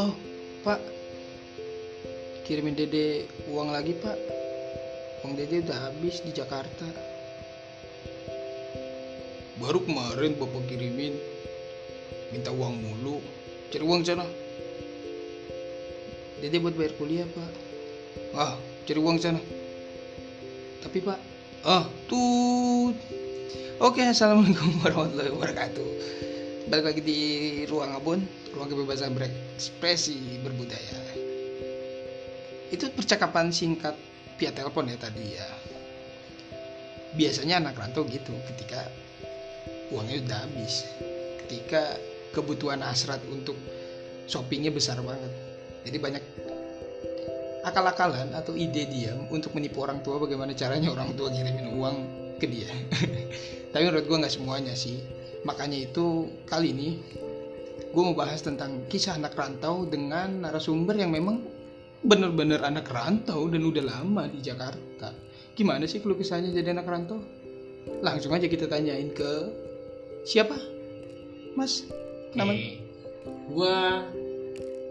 halo pak. Kirimin dede uang lagi pak. Uang dede udah habis di Jakarta. Baru kemarin bapak kirimin minta uang mulu. Cari uang sana. Dede buat bayar kuliah pak. Ah cari uang sana. Tapi pak ah tuh oke assalamualaikum warahmatullahi wabarakatuh. Balik lagi di ruang abon ruang kebebasan berekspresi berbudaya. Itu percakapan singkat via telepon ya tadi ya. Biasanya anak rantau gitu ketika uangnya udah habis. Ketika kebutuhan hasrat untuk shoppingnya besar banget. Jadi banyak akal-akalan atau ide diam untuk menipu orang tua bagaimana caranya orang tua ngirimin uang ke dia. Tapi menurut gue nggak semuanya sih. Makanya itu kali ini gue mau bahas tentang kisah anak rantau dengan narasumber yang memang bener-bener anak rantau dan udah lama di Jakarta. Gimana sih kalau kisahnya jadi anak rantau? Langsung aja kita tanyain ke siapa? Mas nama? Oke. Gua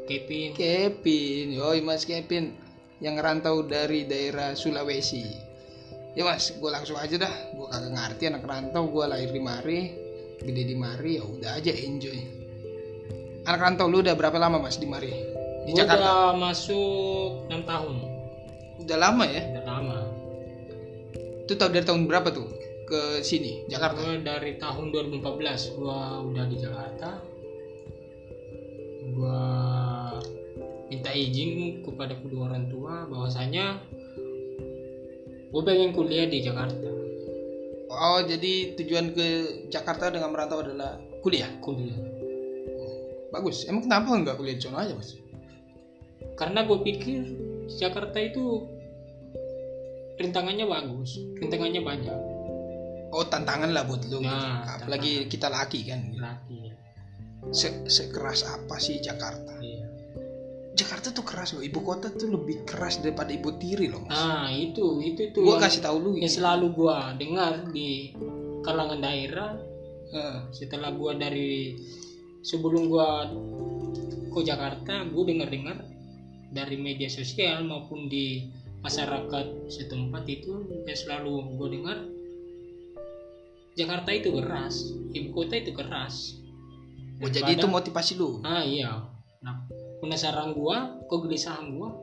Kevin. Kevin. Yoi mas Kevin. Yang ngerantau dari daerah Sulawesi. Ya mas gue langsung aja dah. Gue kagak ngerti anak rantau. Gue lahir di Mari gede di Mari ya udah aja enjoy anak rantau lu udah berapa lama mas di Mari? Di Gua Jakarta? udah masuk 6 tahun. udah lama ya? Udah lama. itu tahun dari tahun berapa tuh? Ke sini Jakarta? Gua dari tahun 2014 gua udah di Jakarta. Gua minta izin kepada kedua orang tua bahwasanya gue pengen kuliah di Jakarta. Oh jadi tujuan ke Jakarta dengan merantau adalah kuliah? Kuliah bagus. Emang kenapa nggak kuliah di sana aja mas? Karena gue pikir Jakarta itu rintangannya bagus rintangannya banyak. Oh tantangan lah buat lu gitu. Nah, apalagi kita laki kan laki. Se- sekeras apa sih Jakarta? Iya. Jakarta tuh keras loh. Ibu kota tuh lebih keras daripada ibu tiri loh mas. Nah itu itu tuh gua kasih tahu lu yang ini. selalu gua dengar di kalangan daerah. Heeh. setelah gua dari sebelum gua ke Jakarta gua dengar-dengar dari media sosial maupun di masyarakat setempat itu yang selalu gua dengar Jakarta itu keras ibu kota itu keras. Oh jadi itu motivasi lu? Ah iya. Nah penasaran gua kegelisahan gua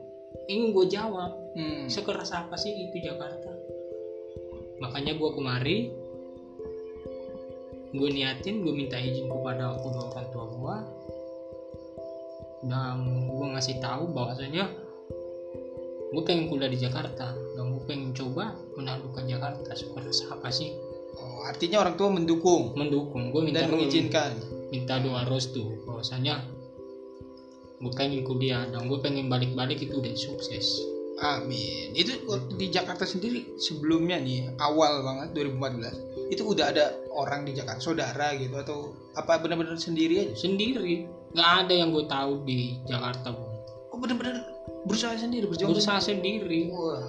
ingin gua jawab. Hmm. sekeras apa sih itu Jakarta? Makanya gua kemari gue niatin gue minta izin kepada kedua orang tua gua. Dan gue ngasih tahu bahwasanya gue pengen kuliah di Jakarta dan gue pengen coba menaklukkan Jakarta sekeras apa sih? Oh, artinya orang tua mendukung? Mendukung. Gue minta dan mengizinkan? Minta doa restu. Bahwasanya gue pengen kuliah dan gue pengen balik-balik itu udah sukses amin. Itu di Jakarta sendiri sebelumnya nih awal banget 2014 itu udah ada orang di Jakarta saudara gitu atau apa benar-benar sendiri aja? Sendiri. Nggak ada yang gue tahu di Jakarta Bung. oh benar-benar berusaha sendiri berjuang berusaha sendiri? wah.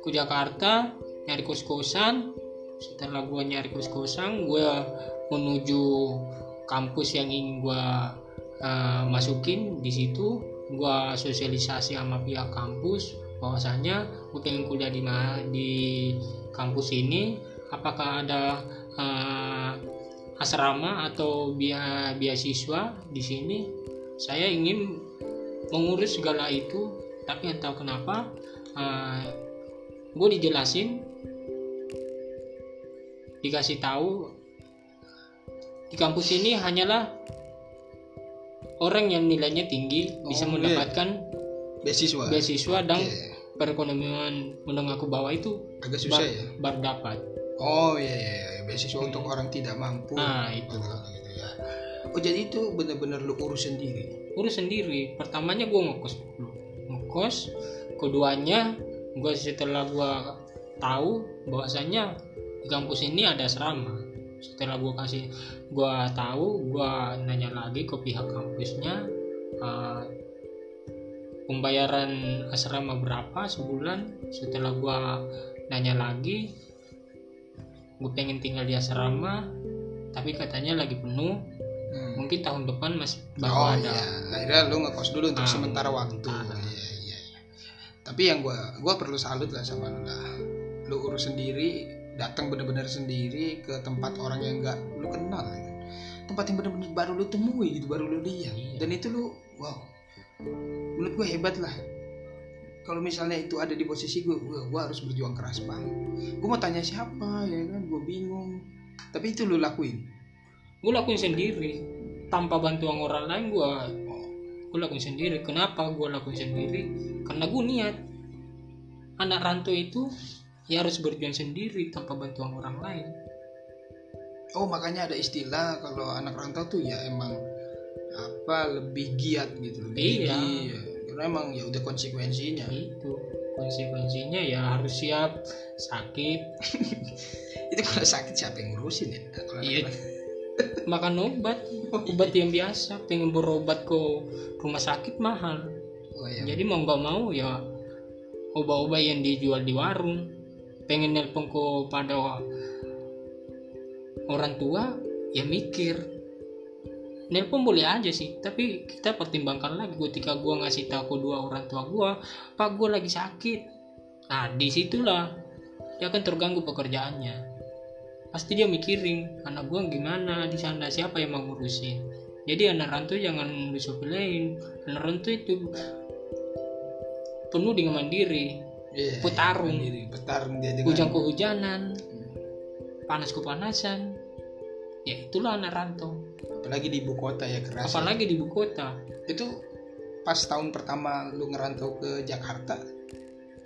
Ke Jakarta nyari kos kosan setelah gue nyari kos kosan gue menuju kampus yang ingin gue uh, masukin di situ. Gue sosialisasi sama pihak kampus bahwasanya gue pengen kuliah di di kampus ini apakah ada uh, asrama atau bia beasiswa di sini saya ingin mengurus segala itu tapi entah kenapa gue dijelasin dikasih tahu di kampus ini hanyalah orang yang nilainya tinggi bisa Oh, iya. mendapatkan beasiswa beasiswa dan. Perekonomian menengah ke bawah itu agak susah bar- ya? baru dapat oh iya iya iya. beasiswa untuk orang tidak mampu. Nah itu. Oh, gitu ya. oh jadi itu benar-benar lu urus sendiri? Urus sendiri. Pertamanya gue ngekos dulu. Ngekos keduanya gue setelah gue tahu bahwasanya di kampus ini ada asrama. Setelah gue kasih gue tahu gue nanya lagi ke pihak kampusnya eh, pembayaran asrama berapa sebulan setelah gue nanya lagi gue pengen tinggal di asrama tapi katanya lagi penuh Hmm. mungkin tahun depan masih baru oh ada iya akhirnya lu ngekos dulu untuk Ah. sementara waktu Ah. iya iya iya tapi yang gua gua perlu salut lah sama lu lah lu urus sendiri datang bener-bener sendiri ke tempat orang yang nggak lu kenal ya kan. tempat yang bener-bener baru lu temui gitu baru lu lihat Iya. dan itu lu wow menurut gua hebat lah. Kalau misalnya itu ada di posisi gue, gue, gua harus berjuang keras banget. Gue mau tanya siapa ya kan, gue bingung. Tapi itu lu lakuin. gue lakuin sendiri. Tanpa bantuan orang lain gue gue lakuin sendiri. Kenapa gue lakuin sendiri? Karena gue niat. Anak rantau itu ya harus berjuang sendiri tanpa bantuan orang lain. Oh makanya ada istilah kalau anak rantau tuh ya emang apa lebih giat gitu lebih Iya. gigi. karena emang ya udah konsekuensinya itu konsekuensinya ya harus siap sakit itu kalau sakit siapa yang ngurusin ya Kalau Iya. makan obat obat yang biasa pengen berobat ke rumah sakit mahal oh, iya. jadi mau nggak mau ya obat-obat yang dijual di warung pengen nelpon ke pada orang tua ya mikir nelpon boleh aja sih. Tapi kita pertimbangkan lagi ketika gua ngasih tahu ke dua orang tua gua pak gua lagi sakit. Nah di situlah dia akan terganggu pekerjaannya. Pasti dia mikirin anak gua gimana? Di sana siapa yang mau ngurusin? Jadi anak rantau jangan disepelein anak rantau itu penuh dengan mandiri Iya, petarung. iya, petarung dia dengan hujan kehujanan panas kepanasan. Ya itulah anak rantau apalagi di ibu kota ya keras ya. apalagi di ibu kota. Itu pas tahun pertama lu ngerantau ke Jakarta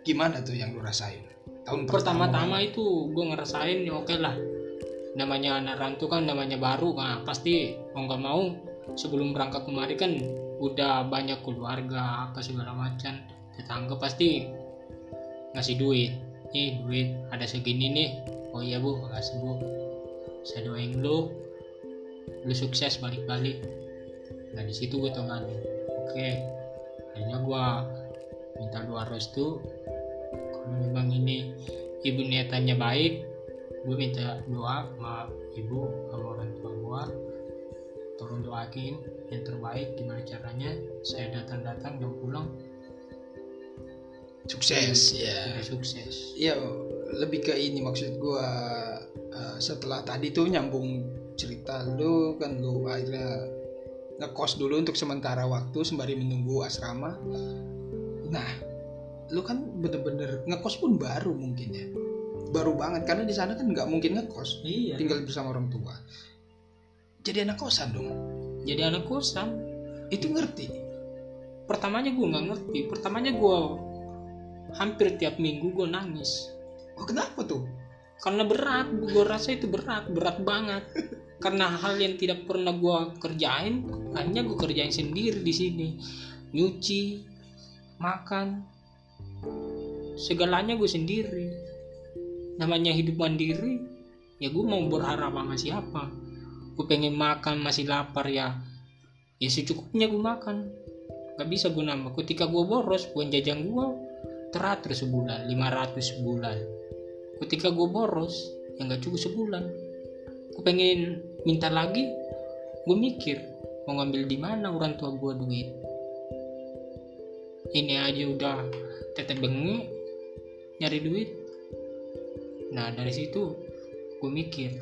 gimana tuh yang lu rasain? Tahun pertama-tama itu gue ngerasain ya oke lah. Namanya anak rantau kan namanya baru nah pasti mau nggak mau sebelum berangkat kemari kan udah banyak keluarga apa segala macam. Tetangga pasti ngasih duit. Nih duit ada segini nih. Oh iya bu makasih bu. Saya doain lu lu sukses balik-balik. Nah di situ gue tonganin oke akhirnya gue minta doa restu kalau memang ini ibu niatannya baik gue minta doa sama ibu sama orang tua gue tolong doakin yang terbaik gimana caranya saya datang-datang dan pulang. Sukses ya. jadi sukses. Iya, lebih ke ini maksud gua eh, setelah tadi tuh nyambung cerita lu kan lu akhirnya ngekos dulu untuk sementara waktu sembari menunggu asrama. Nah, lu kan bener-bener ngekos pun baru mungkin ya, baru banget karena di sana kan nggak mungkin ngekos, iya. Tinggal bersama orang tua. Jadi anak kosan dong, jadi anak kosan. Itu ngerti. pertamanya gue nggak ngerti. Pertamanya gue hampir tiap minggu gue nangis. Oh kenapa tuh? karena berat. Gue rasa itu berat. Berat banget karena hal yang tidak pernah gue kerjain hanya gue kerjain sendiri di sini. Nyuci makan segalanya gue sendiri. Namanya hidup mandiri ya gue mau berharap sama siapa? Gue pengen makan masih lapar ya. Ya secukupnya gue makan. Gak bisa gue nambah. Ketika gue boros uang jajan gue teratur sebulan 500 sebulan. Ketika gue boros ya nggak cukup sebulan. Gue pengen minta lagi gue mikir mau ngambil di mana orang tua gue duit. Ini aja udah tetep bengi nyari duit. Nah dari situ gue mikir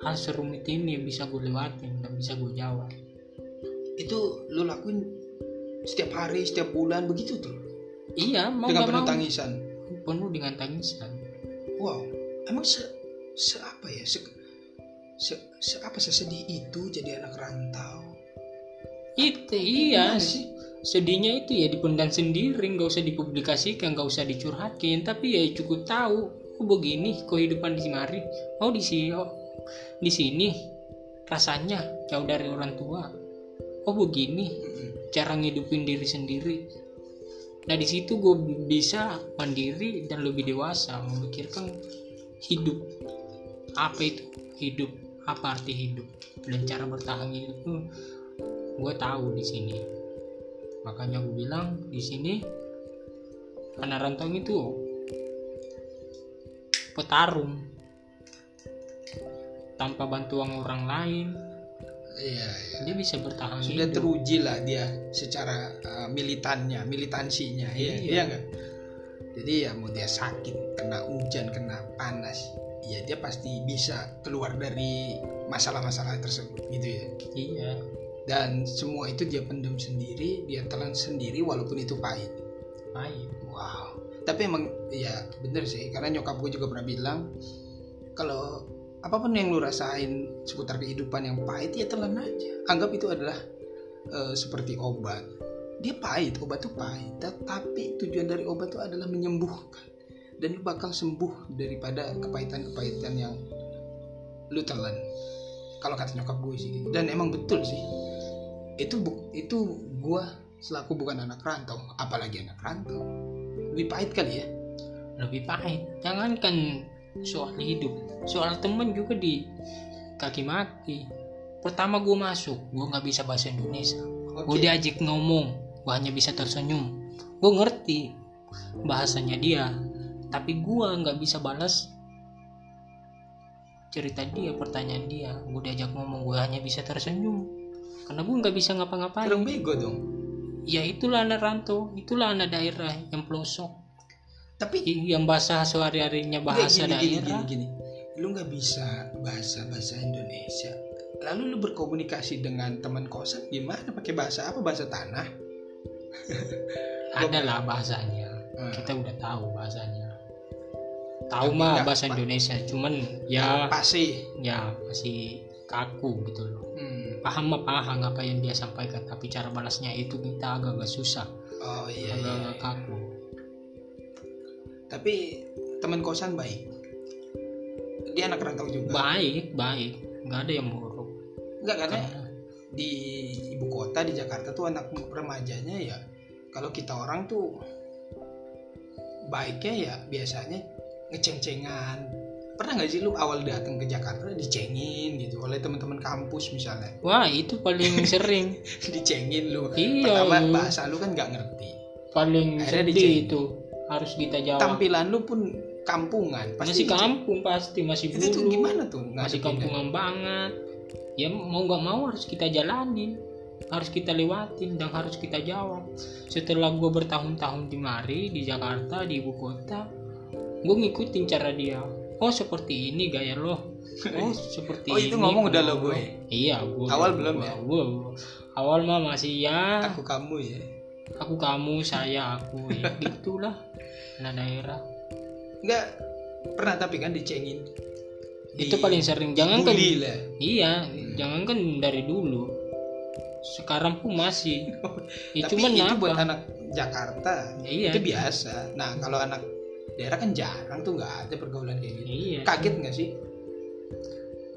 hal serumit ini bisa gue lewatin dan bisa gue jawab. Itu lu lakuin setiap hari, setiap bulan begitu tuh, iya mau dengan penuh mau. tangisan. penuh dengan tangisan. Wow, emang se, se apa ya? Se, se, se apa sesedih itu jadi anak rantau? itu iya sih? sedihnya itu ya dipendam sendiri nggak usah dipublikasikan nggak usah dicurhatin tapi ya cukup tahu kok begini kehidupan di mari oh di sini oh, di sini rasanya jauh dari orang tua oh begini cara ngidupin diri sendiri nah di situ gue bisa mandiri dan lebih dewasa memikirkan hidup apa itu? Hidup. Apa arti hidup? Dan cara bertahan hidup itu gue tahu di sini. Makanya gue bilang di sini anak rantau itu petarung. Tanpa bantuan orang lain iya, iya. dia bisa bertahan sudah hidup. teruji lah dia secara uh, militannya militansinya. Iya Iya. iya jadi ya mau dia sakit kena hujan kena panas ya dia pasti bisa keluar dari masalah-masalah tersebut gitu ya. Iya. Dan semua itu dia pendam sendiri dia telan sendiri walaupun itu pahit. Baik wow. Tapi emang ya bener sih karena nyokap gue juga pernah bilang kalau apa pun yang lu rasain seputar kehidupan yang pahit ya telan aja. Anggap itu adalah eh, seperti obat. Dia pahit obat itu pahit tapi tujuan dari obat itu adalah menyembuhkan dan lu bakal sembuh daripada kepahitan-kepahitan yang lu telan. Kalau kata nyokap gue sih gitu. dan emang betul sih. Itu bu- itu gue selaku bukan anak rantau apalagi anak rantau lebih pahit kali ya. Lebih pahit. Jangankan soal hidup soal temen juga di kaki maki pertama gue masuk gue nggak bisa bahasa Indonesia. Gue Oke. diajak ngomong gue hanya bisa tersenyum. Gue ngerti bahasanya dia tapi gue nggak bisa balas cerita dia pertanyaan dia. Gue diajak ngomong gue hanya bisa tersenyum. Karena gue nggak bisa ngapa-ngapain. Kurang bego dong. Ya itulah anak rantau. Itulah anak daerah yang pelosok. Tapi yang bahasa sehari-harinya bahasa Nggak, gini, daerah. gini, gini, gini. lu nggak bisa bahasa bahasa Indonesia. Lalu lu berkomunikasi dengan teman kosan gimana? Pakai bahasa apa? Bahasa tanah? Ada lah bahasanya. Hmm. kita udah tahu bahasanya tahu mah nggak- bahasa Indonesia cuman ya pasti. Ya masih kaku gitu loh. Hmm. paham mah paham apa yang dia sampaikan tapi cara balasnya itu kita agak-agak susah. Oh iya, iya. agak-agak kaku. Tapi teman kosan baik. Dia anak rantau juga. Baik baik. Nggak ada yang buruk. Enggak karena Karena- di ibu kota di Jakarta tuh anak remajanya ya kalau kita orang tuh baiknya ya biasanya ngeceng-cengan. Pernah nggak sih lu awal datang ke Jakarta dicengin gitu oleh teman-teman kampus misalnya? Wah itu paling sering. Dicengin lu. Iya. Pertama bahasa lu kan nggak ngerti. Paling Akhirnya sedih dicengin. itu harus kita jawab. Tampilan lu pun kampungan masih pasti diceng- kampung pasti masih itu tuh bulu. gimana tuh? Masih ngadepinnya? kampungan banget. Ya mau nggak mau harus kita jalanin. Harus kita lewatin dan harus kita jawab. Setelah gue bertahun-tahun di mari di Jakarta di ibu kota gue ngikutin cara dia. Oh seperti ini gaya lo. Oh seperti Oh, itu ini ngomong udah gua- lo gue? iya gue Awal belum ya? gue awal mah masih ya. Aku kamu ya. Aku kamu saya aku ya. Gitulah. Anak daerah. Nggak pernah tapi kan dicengin. Itu paling sering. Jangan kan lah. Iya, jangan kan dari dulu. Sekarang pun masih. Ya tapi cuman itu apa? buat anak Jakarta. Iya. itu biasa. Nah kalau anak daerah kan jarang tuh nggak ada pergaulan kayak gitu Iya. kaget nggak sih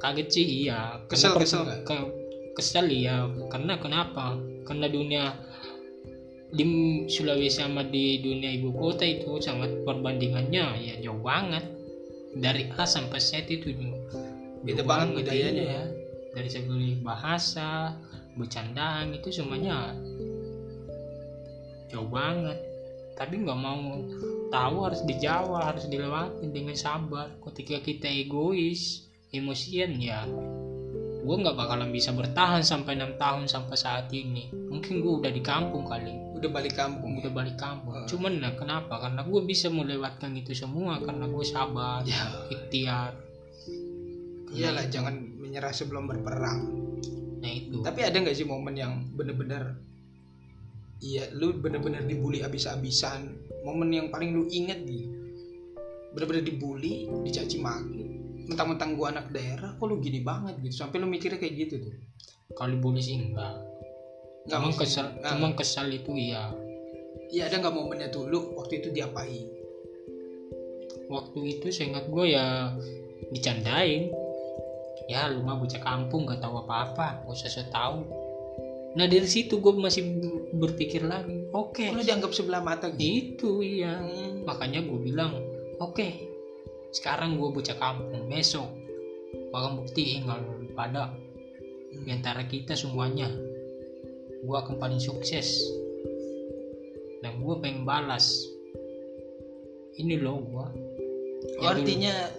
Kaget sih iya. Kesel- Karena kesel ke- kesel iya. Karena kenapa? Karena dunia di Sulawesi sama di dunia ibu kota itu sangat perbandingannya ya jauh banget. Dari A sampai Z itu Beda banget budayanya iya. Dari segi bahasa, bercandaan itu semuanya jauh banget tapi nggak mau tahu harus dijawab harus dilewati dengan sabar. Ketika kita egois emosian ya gue nggak bakalan bisa bertahan sampai enam tahun sampai saat ini. Mungkin gue udah di kampung kali. Udah balik kampung udah balik kampung. Ah. cuman nah kenapa? Karena gue bisa melewatkan itu semua karena gue sabar ya. ikhtiar. Iyalah jangan menyerah sebelum berperang. Nah itu. Tapi ada nggak sih momen yang bener-bener iya lu bener-bener dibully abis-abisan. Momen yang paling lu inget gitu bener-bener dibully dicaci maki. Mentang-mentang gua anak daerah kok lu gini banget gitu? Sampai lu mikirnya kayak gitu tuh. Kalau boleh sih enggak. Nggak Cuma maksud- kesal, nggak. cuma kesal itu iya. iya ada nggak momennya tuh? Lu waktu itu diapain? Waktu itu seingat gue ya dicandain. Ya lu mah bocah kampung gak tahu apa-apa, gak usah so tahu. Nah dari situ gue masih berpikir lagi, oke, lu dianggap sebelah mata gitu itu iya. Hmm. Makanya gue bilang, oke, sekarang gue bocah kampung, besok bakal buktiin kalau pada di antara kita semuanya, gue akan paling sukses. Dan gue pengen balas. Ini loh gue. Oh, artinya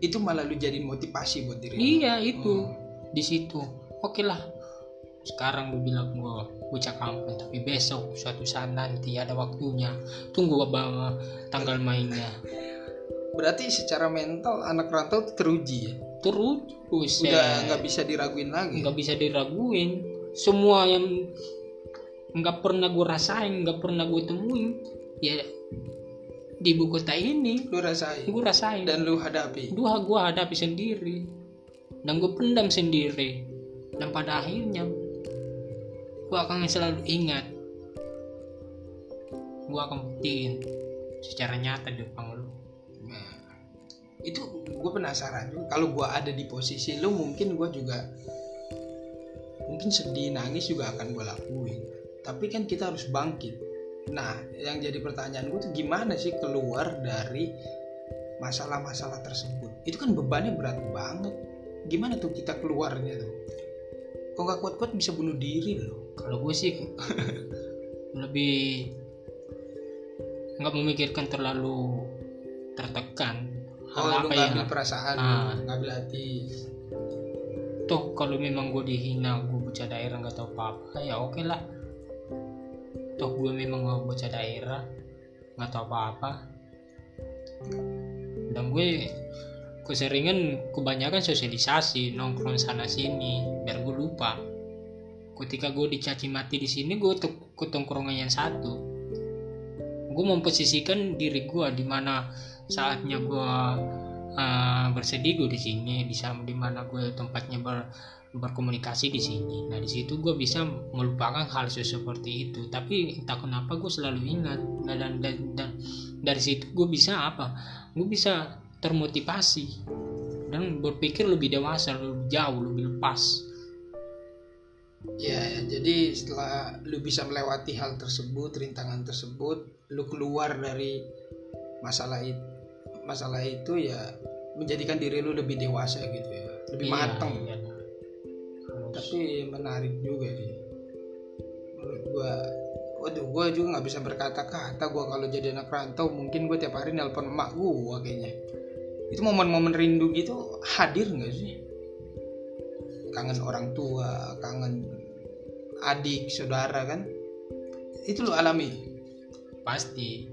itu malah lu jadi motivasi buat diri iya itu di situ oke lah sekarang lu bilang gua bocah kampung tapi besok suatu saat nanti ada waktunya. Tunggu bawa tanggal mainnya. Berarti secara mental anak rantau teruji ya? Terus buset. udah nggak bisa diraguin lagi? Nggak bisa diraguin. Semua yang nggak pernah gue rasain nggak pernah gue temuin ya di ibu kota ini. Lu rasain? Gue rasain. Dan lu hadapi? Dua gue hadapi sendiri. Dan gue pendam sendiri. Dan pada akhirnya gue akan selalu ingat. Gue akan buktiin secara nyata di depan lu. Nah, itu gue penasaran juga. Kalau gue ada di posisi lu mungkin gue juga mungkin sedih nangis juga akan gue lakuin. Tapi kan kita harus bangkit. Nah yang jadi pertanyaan gue tuh gimana sih keluar dari masalah-masalah tersebut? Itu kan bebannya berat banget. Gimana tuh kita keluarnya tuh? Kok nggak kuat-kuat bisa bunuh diri loh kalau gue sih lebih nggak memikirkan terlalu tertekan hal oh, apa yang ngambil perasaan Ah. ngambil hati. Toh kalau memang gue dihina gue bocah daerah nggak tahu apa apa ya oke lah. Toh gue memang mau bocah daerah nggak tahu apa apa dan gue keseringan kebanyakan sosialisasi nongkrong sana sini biar gue lupa ketika gue dicaci mati di sini gue ke tongkrongan yang satu. Gue memposisikan diri gue di mana saatnya gue uh, bersedih gue di sini di di mana gue tempatnya ber, berkomunikasi di sini. Nah di situ gue bisa melupakan hal seperti itu. Tapi entah kenapa gue selalu ingat. Nah, dan, dan, dan dari situ gue bisa apa? Gue bisa termotivasi dan berpikir lebih dewasa lebih jauh lebih lepas Ya, jadi setelah lu bisa melewati hal tersebut, rintangan tersebut, lu keluar dari masalah itu, masalah itu ya menjadikan diri lu lebih dewasa gitu ya, lebih Iya, mateng. iya. Tapi menarik juga sih. Menurut gua, waduh, gua juga nggak bisa berkata-kata. Gua kalau jadi anak rantau, mungkin gua tiap hari nelpon emak gua kayaknya. Itu momen-momen rindu gitu hadir nggak sih? Kangen orang tua, kangen adik, saudara kan? Itu lu alami. pasti.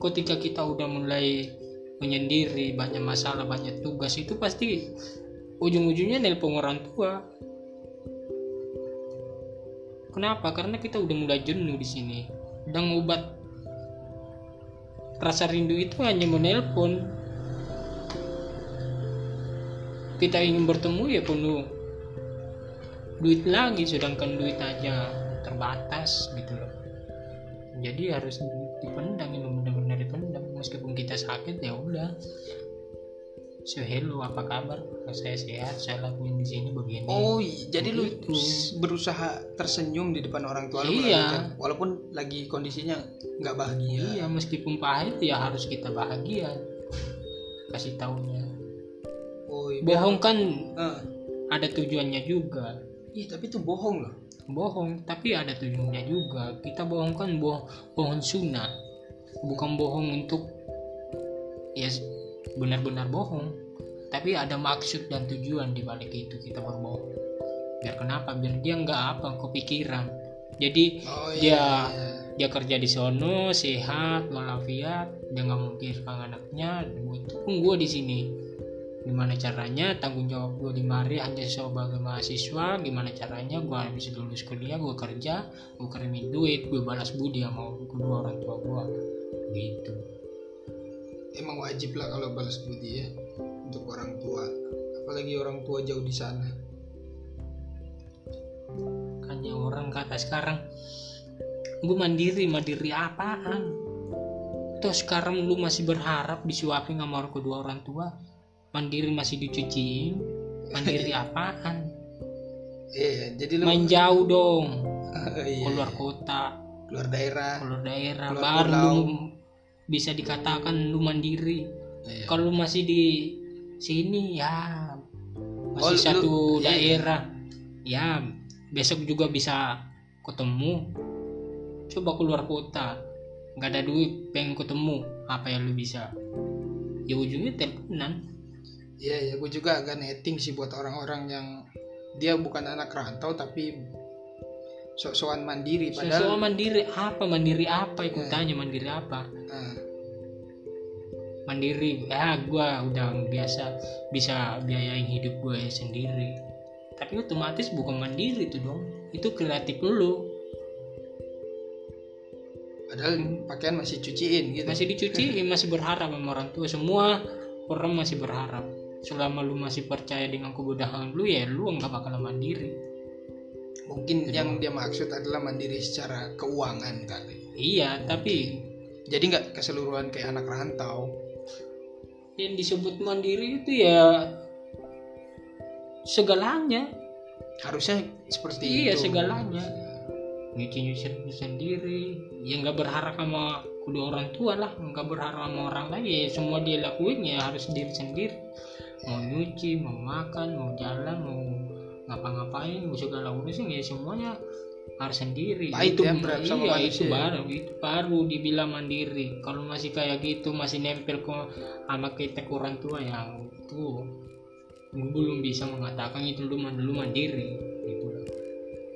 Ketika kita udah mulai menyendiri banyak masalah banyak tugas itu pasti ujung-ujungnya nelpon orang tua. Kenapa? Karena kita udah mulai jenuh di sini. Dan obat rasa rindu itu hanya menelpon kita ingin bertemu ya penuh duit lagi sedangkan duit aja terbatas gitu loh. Jadi harus dipendam ini benar-benar dipendam meskipun kita sakit ya udah. So hello apa kabar? Saya sehat saya lakuin di sini begini. Oh, jadi lu Begitu. s- berusaha tersenyum di depan orang tua lu Iya. walaupun- walaupun lagi kondisinya nggak bahagia. iya meskipun pahit ya harus kita bahagia. Kasih taunya. Oh, iya. bohong kan Eh, ada tujuannya juga iya, tapi itu bohong loh. bohong tapi ada tujuannya juga. Kita bohong kan boh bohong sunnah bukan bohong untuk ya benar-benar bohong. Tapi ada maksud dan tujuan di balik itu kita berbohong. Biar kenapa? Biar dia nggak apa kepikiran. Jadi Oh Dia- iya. dia kerja di sono sehat walafiat dia nggak memikirkan anaknya itu pun gue di sini gimana caranya tanggung jawab gue di mari hanya sebagai mahasiswa? Gimana caranya gue habis lulus kuliah gue kerja gue kirimin duit gue balas budi sama kedua orang tua gue gitu. Emang wajib lah kalau balas budi ya untuk orang tua. Apalagi orang tua jauh di sana. hanya orang kata sekarang gue mandiri mandiri apaan? Toh sekarang lu masih berharap disuapin sama orang kedua orang tua mandiri masih dicuciin. Mandiri apaan? Iya, jadi lu main jauh dong. Iya, keluar kota. Keluar daerah. keluar daerah Keluar baru pulau. lu bisa dikatakan lu mandiri. Iya. kalau lu masih di sini ya masih Oh, lu- satu iya. daerah. Ya besok juga bisa ketemu. Coba keluar kota. Nggak ada duit pengen ketemu. Apa yang lu bisa? Ya ujungnya teleponan Iya ya, gue juga agak netting sih buat orang-orang yang dia bukan anak rantau tapi sok-sokan mandiri Padahal padahal mandiri apa? Mandiri apa ikut Eh. tanya? Mandiri apa? Nah, mandiri ya gua udah biasa bisa biayain hidup gue sendiri. Tapi otomatis bukan mandiri tuh dong itu kreatif lu. Padahal pakaian masih cuciin gitu. Masih dicuci masih berharap sama orang tua semua orang masih berharap selama lu masih percaya dengan kebodohan lu ya lu nggak bakal mandiri. Mungkin yang dia maksud adalah mandiri secara keuangan kali. Iya tapi jadi nggak keseluruhan kayak anak rantau. Yang disebut mandiri itu ya segalanya. Harusnya seperti iya itu. segalanya. Nyuci nyuci sendiri. Ya nggak berharap sama kedua orang tua lah. Nggak berharap sama orang lain. Ya semua dia lakuin ya harus diri sendiri mau nyuci mau makan mau jalan mau ngapa-ngapain mau segala urusan ya semuanya harus sendiri. Pahit itu ya, Brad, sama iya, itu baru itu baru dibilang mandiri. Kalau masih kayak gitu masih nempel ke sama kita ke orang tua yang itu gue belum bisa mengatakan itu lu dulu mandiri. Gitu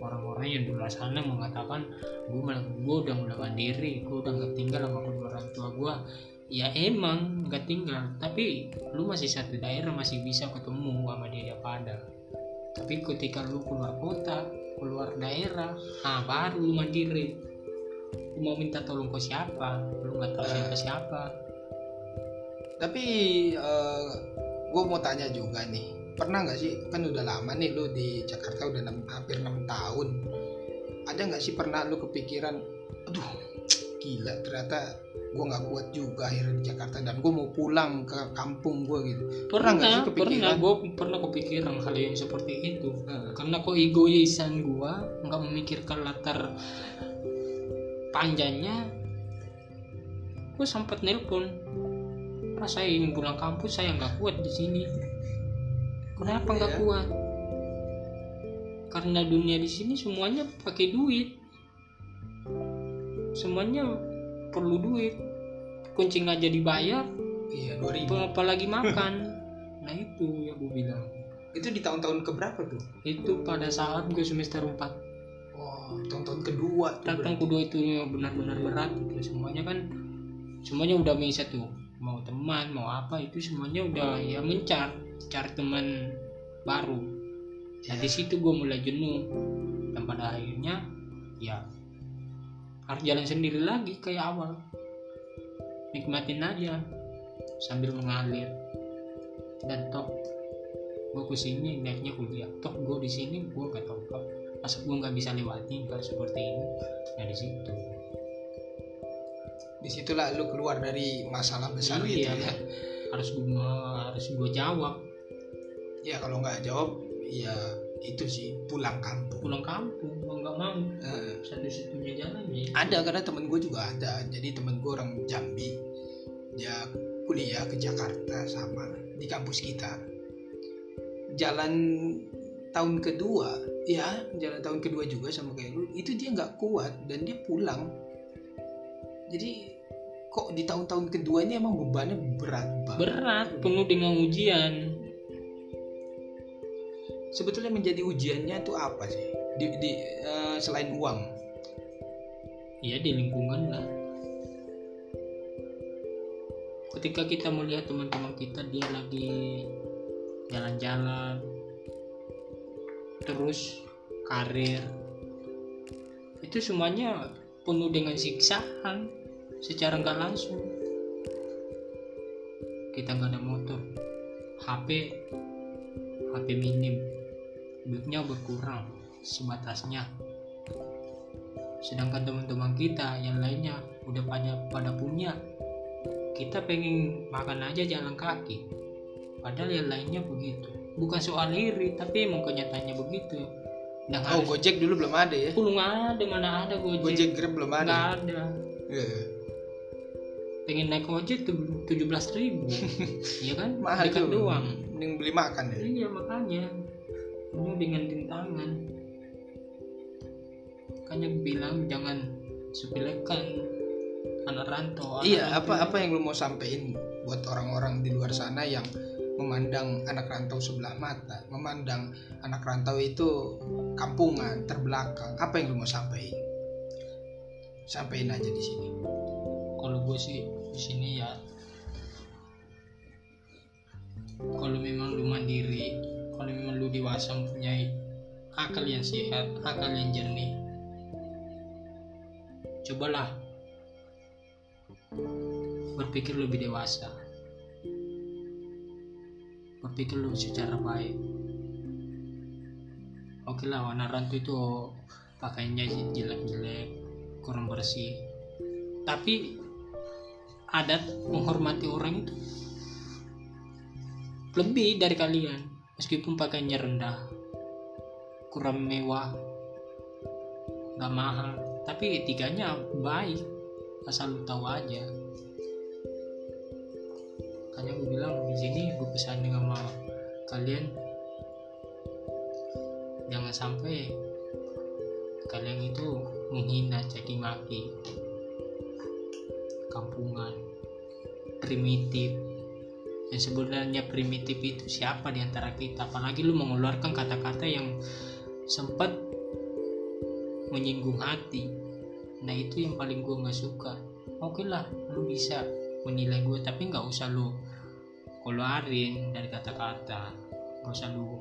orang-orang yang di luar sana mengatakan gue malah gue udah mulai mandiri gue udah nggak tinggal sama kedua orang tua gue ya emang nggak tinggal. Tapi lu masih satu daerah masih bisa ketemu sama dia pada tapi ketika lu keluar kota keluar daerah nah baru lu mandiri. Lu mau minta tolong ke siapa? Lu nggak tahu siapa siapa. Tapi gue mau tanya juga nih. Pernah nggak sih kan udah lama nih lu di Jakarta udah enam- hampir enam tahun. Ada nggak sih pernah lu kepikiran aduh gila ternyata gue nggak kuat juga akhirnya di Jakarta dan gue mau pulang ke kampung gue gitu. Pernah nggak sih pernah. Kepikiran? gue pernah kepikiran hal yang seperti itu. Nah, karena kok egoisan gua nggak memikirkan latar panjangnya gue sempat nelpon pas saya ingin pulang kampus saya nggak kuat di sini. Kenapa nggak Iya. kuat? Karena dunia di sini semuanya pakai duit. Semuanya perlu duit. Kuncing aja dibayar iya 2000 apa- apalagi makan. Nah itu yang gue bilang. Itu di tahun-tahun keberapa tuh? Itu pada saat gue semester 4 oh tahun-tahun kedua tuh datang kedua itu benar-benar berat gitu. Semuanya kan semuanya udah bisa tuh. Mau teman mau apa itu semuanya udah ya mencar cari teman baru. Nah di situ gue mulai jenuh. Dan pada akhirnya ya harus jalan sendiri lagi kayak awal. Nikmatin aja sambil mengalir. Dan toh gue ke sini niatnya kuliah. Toh gue di sini gue gak tahu apa. Masa gue nggak bisa lewatin hal seperti ini? Nah di situ. Di situlah lu keluar dari masalah besar Iya. itu ya. harus gue harus gue jawab. Ya kalau nggak jawab ya itu sih pulang kampung. Pulang kampung mau nggak mau Eh, satu-satunya jalan ya. Ada karena temen gue juga ada. Jadi temen gue orang Jambi. Dia kuliah ke Jakarta sama di kampus kita. Jalan tahun kedua ya jalan tahun kedua juga sama kayak lu. Itu dia nggak kuat dan dia pulang. Jadi kok di tahun-tahun kedua ini emang bebannya berat banget. Berat penuh dengan ujian. Sebetulnya menjadi ujiannya itu apa sih di, di- eh, selain uang. Ya di lingkungan lah. Ketika kita melihat teman-teman kita dia lagi jalan-jalan terus karir. Itu semuanya penuh dengan siksaan secara nggak langsung. Kita nggak ada motor HP HP minim duitnya berkurang sebatasnya. Sedangkan teman-teman kita yang lainnya udah pada pada punya. Kita pengen makan aja jalan kaki. Padahal yang lainnya begitu. Bukan soal iri tapi emang kenyataannya begitu. Dan oh harus Gojek dulu belum ada ya? Belum ada mana ada gojek, Gojek Grab belum nggak ada ada. Iya. pengen naik ojek tuh tujuh belas ribu. Ya kan? Mahal dekat tuh. doang. Mending beli makan ya iya makanya. Penuh dengan rintangan makanya bilang jangan sepelekan anak rantau anak Iya, rantau. apa apa yang lu mau sampein buat orang-orang di luar sana yang memandang anak rantau sebelah mata memandang anak rantau itu kampungan terbelakang apa yang lu mau sampaikan sampaikan aja di sini. Kalau gue sih di sini ya. Kalau memang lu mandiri kalau memang lu dewasa mempunyai akal yang sehat akal yang jernih cobalah berpikir lebih dewasa. Berpikir lu secara baik. Oke lah warna rantu itu pakaiannya jelek-jelek kurang bersih. Tapi adat menghormati orang itu lebih dari kalian meskipun pakaiannya rendah kurang mewah gak mahal tapi etikanya baik asal lu tahu aja. Makanya gue bilang di sini gue pesan sama kalian jangan sampai kalian itu menghina caci maki. Kampungan primitif. Yang sebenarnya primitif itu siapa di antara kita? Apalagi lu mengeluarkan kata-kata yang sempat menyinggung hati. Nah itu yang paling gue nggak suka. Oke lah lu bisa menilai gue tapi nggak usah lu keluarin dari kata-kata. Nggak usah lu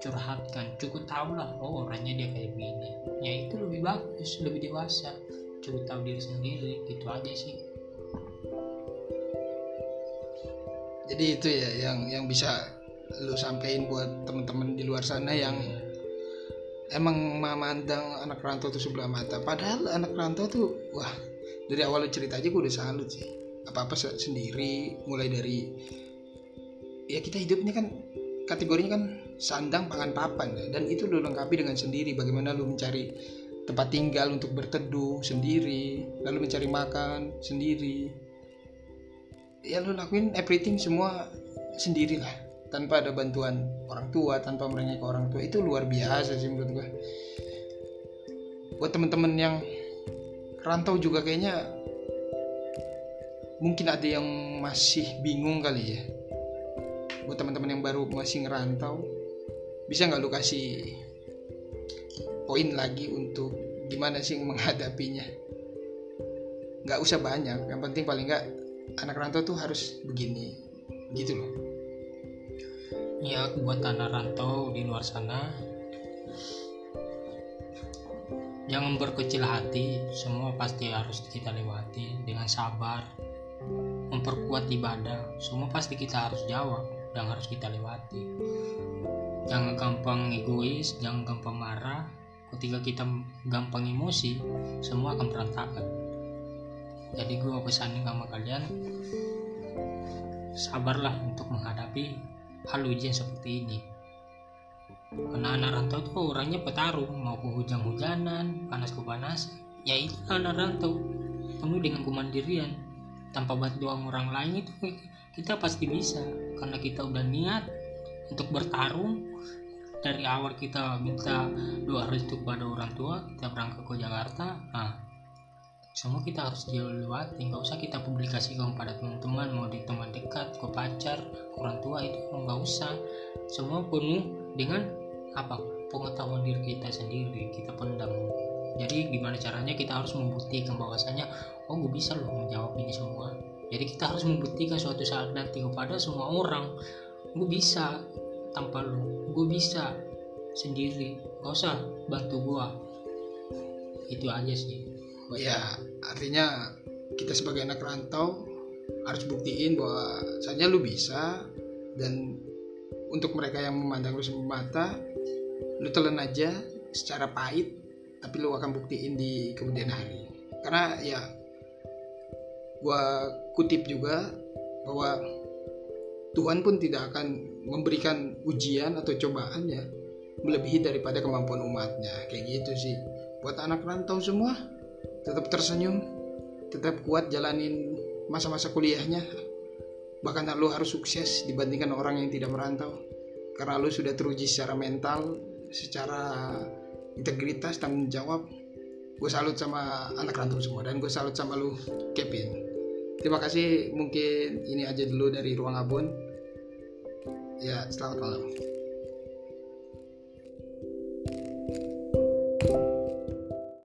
curhatkan. Cukup tahu lah oh orangnya dia kayak gini. Ya itu lebih bagus lebih dewasa. Cukup tahu diri sendiri gitu aja sih. Jadi itu ya yang yang bisa lu sampein buat temen-temen di luar sana yang emang memandang anak rantau tuh sebelah mata. Padahal anak rantau tuh wah dari awal cerita aja gue udah salut sih. Apa apa sendiri mulai dari ya kita hidup ini kan kategorinya kan sandang pangan papan ya. dan itu lu lengkapi dengan sendiri. Bagaimana lu mencari tempat tinggal untuk berteduh sendiri lalu mencari makan sendiri. Ya lu lakuin everything semua sendiri lah tanpa ada bantuan orang tua tanpa merengek orang tua itu luar biasa sih menurut gue buat temen-temen yang rantau juga kayaknya mungkin ada yang masih bingung kali ya. Buat teman-teman yang baru masih ngerantau bisa nggak lu kasih poin lagi untuk gimana sih menghadapinya? Nggak usah banyak yang penting paling nggak anak rantau tuh harus begini gitu loh ya buat anak rantau di luar sana. Jangan berkecil hati semua pasti harus kita lewati dengan sabar. Memperkuat ibadah semua pasti kita harus jawab dan harus kita lewati. Jangan gampang egois jangan gampang marah. Ketika kita gampang emosi semua akan berantakan. Jadi gue pesanin sama kalian sabarlah untuk menghadapi hal ujian seperti ini. Karena anak rantau tuh orangnya petarung mau ke hujan-hujanan panas panas ya itu anak rantau penuh dengan kemandirian. Tanpa bantuan orang lain itu kita pasti bisa karena kita udah niat untuk bertarung. Dari awal kita minta doa restu kepada orang tua kita berangkat ke Jakarta. Nah semua kita harus lewati nggak usah kita publikasikan kepada teman-teman mau di teman dekat ke pacar ke orang tua itu nggak usah. Semua penuh dengan apa? Pengetahuan diri kita sendiri kita pendam. Jadi gimana caranya kita harus membuktikan bahwasanya oh gue bisa loh menjawab ini semua. Jadi kita harus membuktikan suatu saat nanti kepada semua orang gue bisa tanpa lo gue bisa sendiri. Gak usah bantu gue itu aja sih ya artinya kita sebagai anak rantau harus buktiin bahwa saja lu bisa dan untuk mereka yang memandang lu sebelah mata lu telan aja secara pahit tapi lu akan buktiin di kemudian hari. Karena ya gua kutip juga bahwa Tuhan pun tidak akan memberikan ujian atau cobaan ya melebihi daripada kemampuan umatnya. Kayak gitu sih. Buat anak rantau semua tetap tersenyum, tetap kuat jalanin masa-masa kuliahnya. Bahkan lu harus sukses dibandingkan orang yang tidak merantau. Karena lu sudah teruji secara mental, secara integritas, tanggung jawab. Gue salut sama anak rantau semua dan gue salut sama lu Kevin. Terima kasih mungkin ini aja dulu dari Ruang Abon. Ya, selamat malam. thank you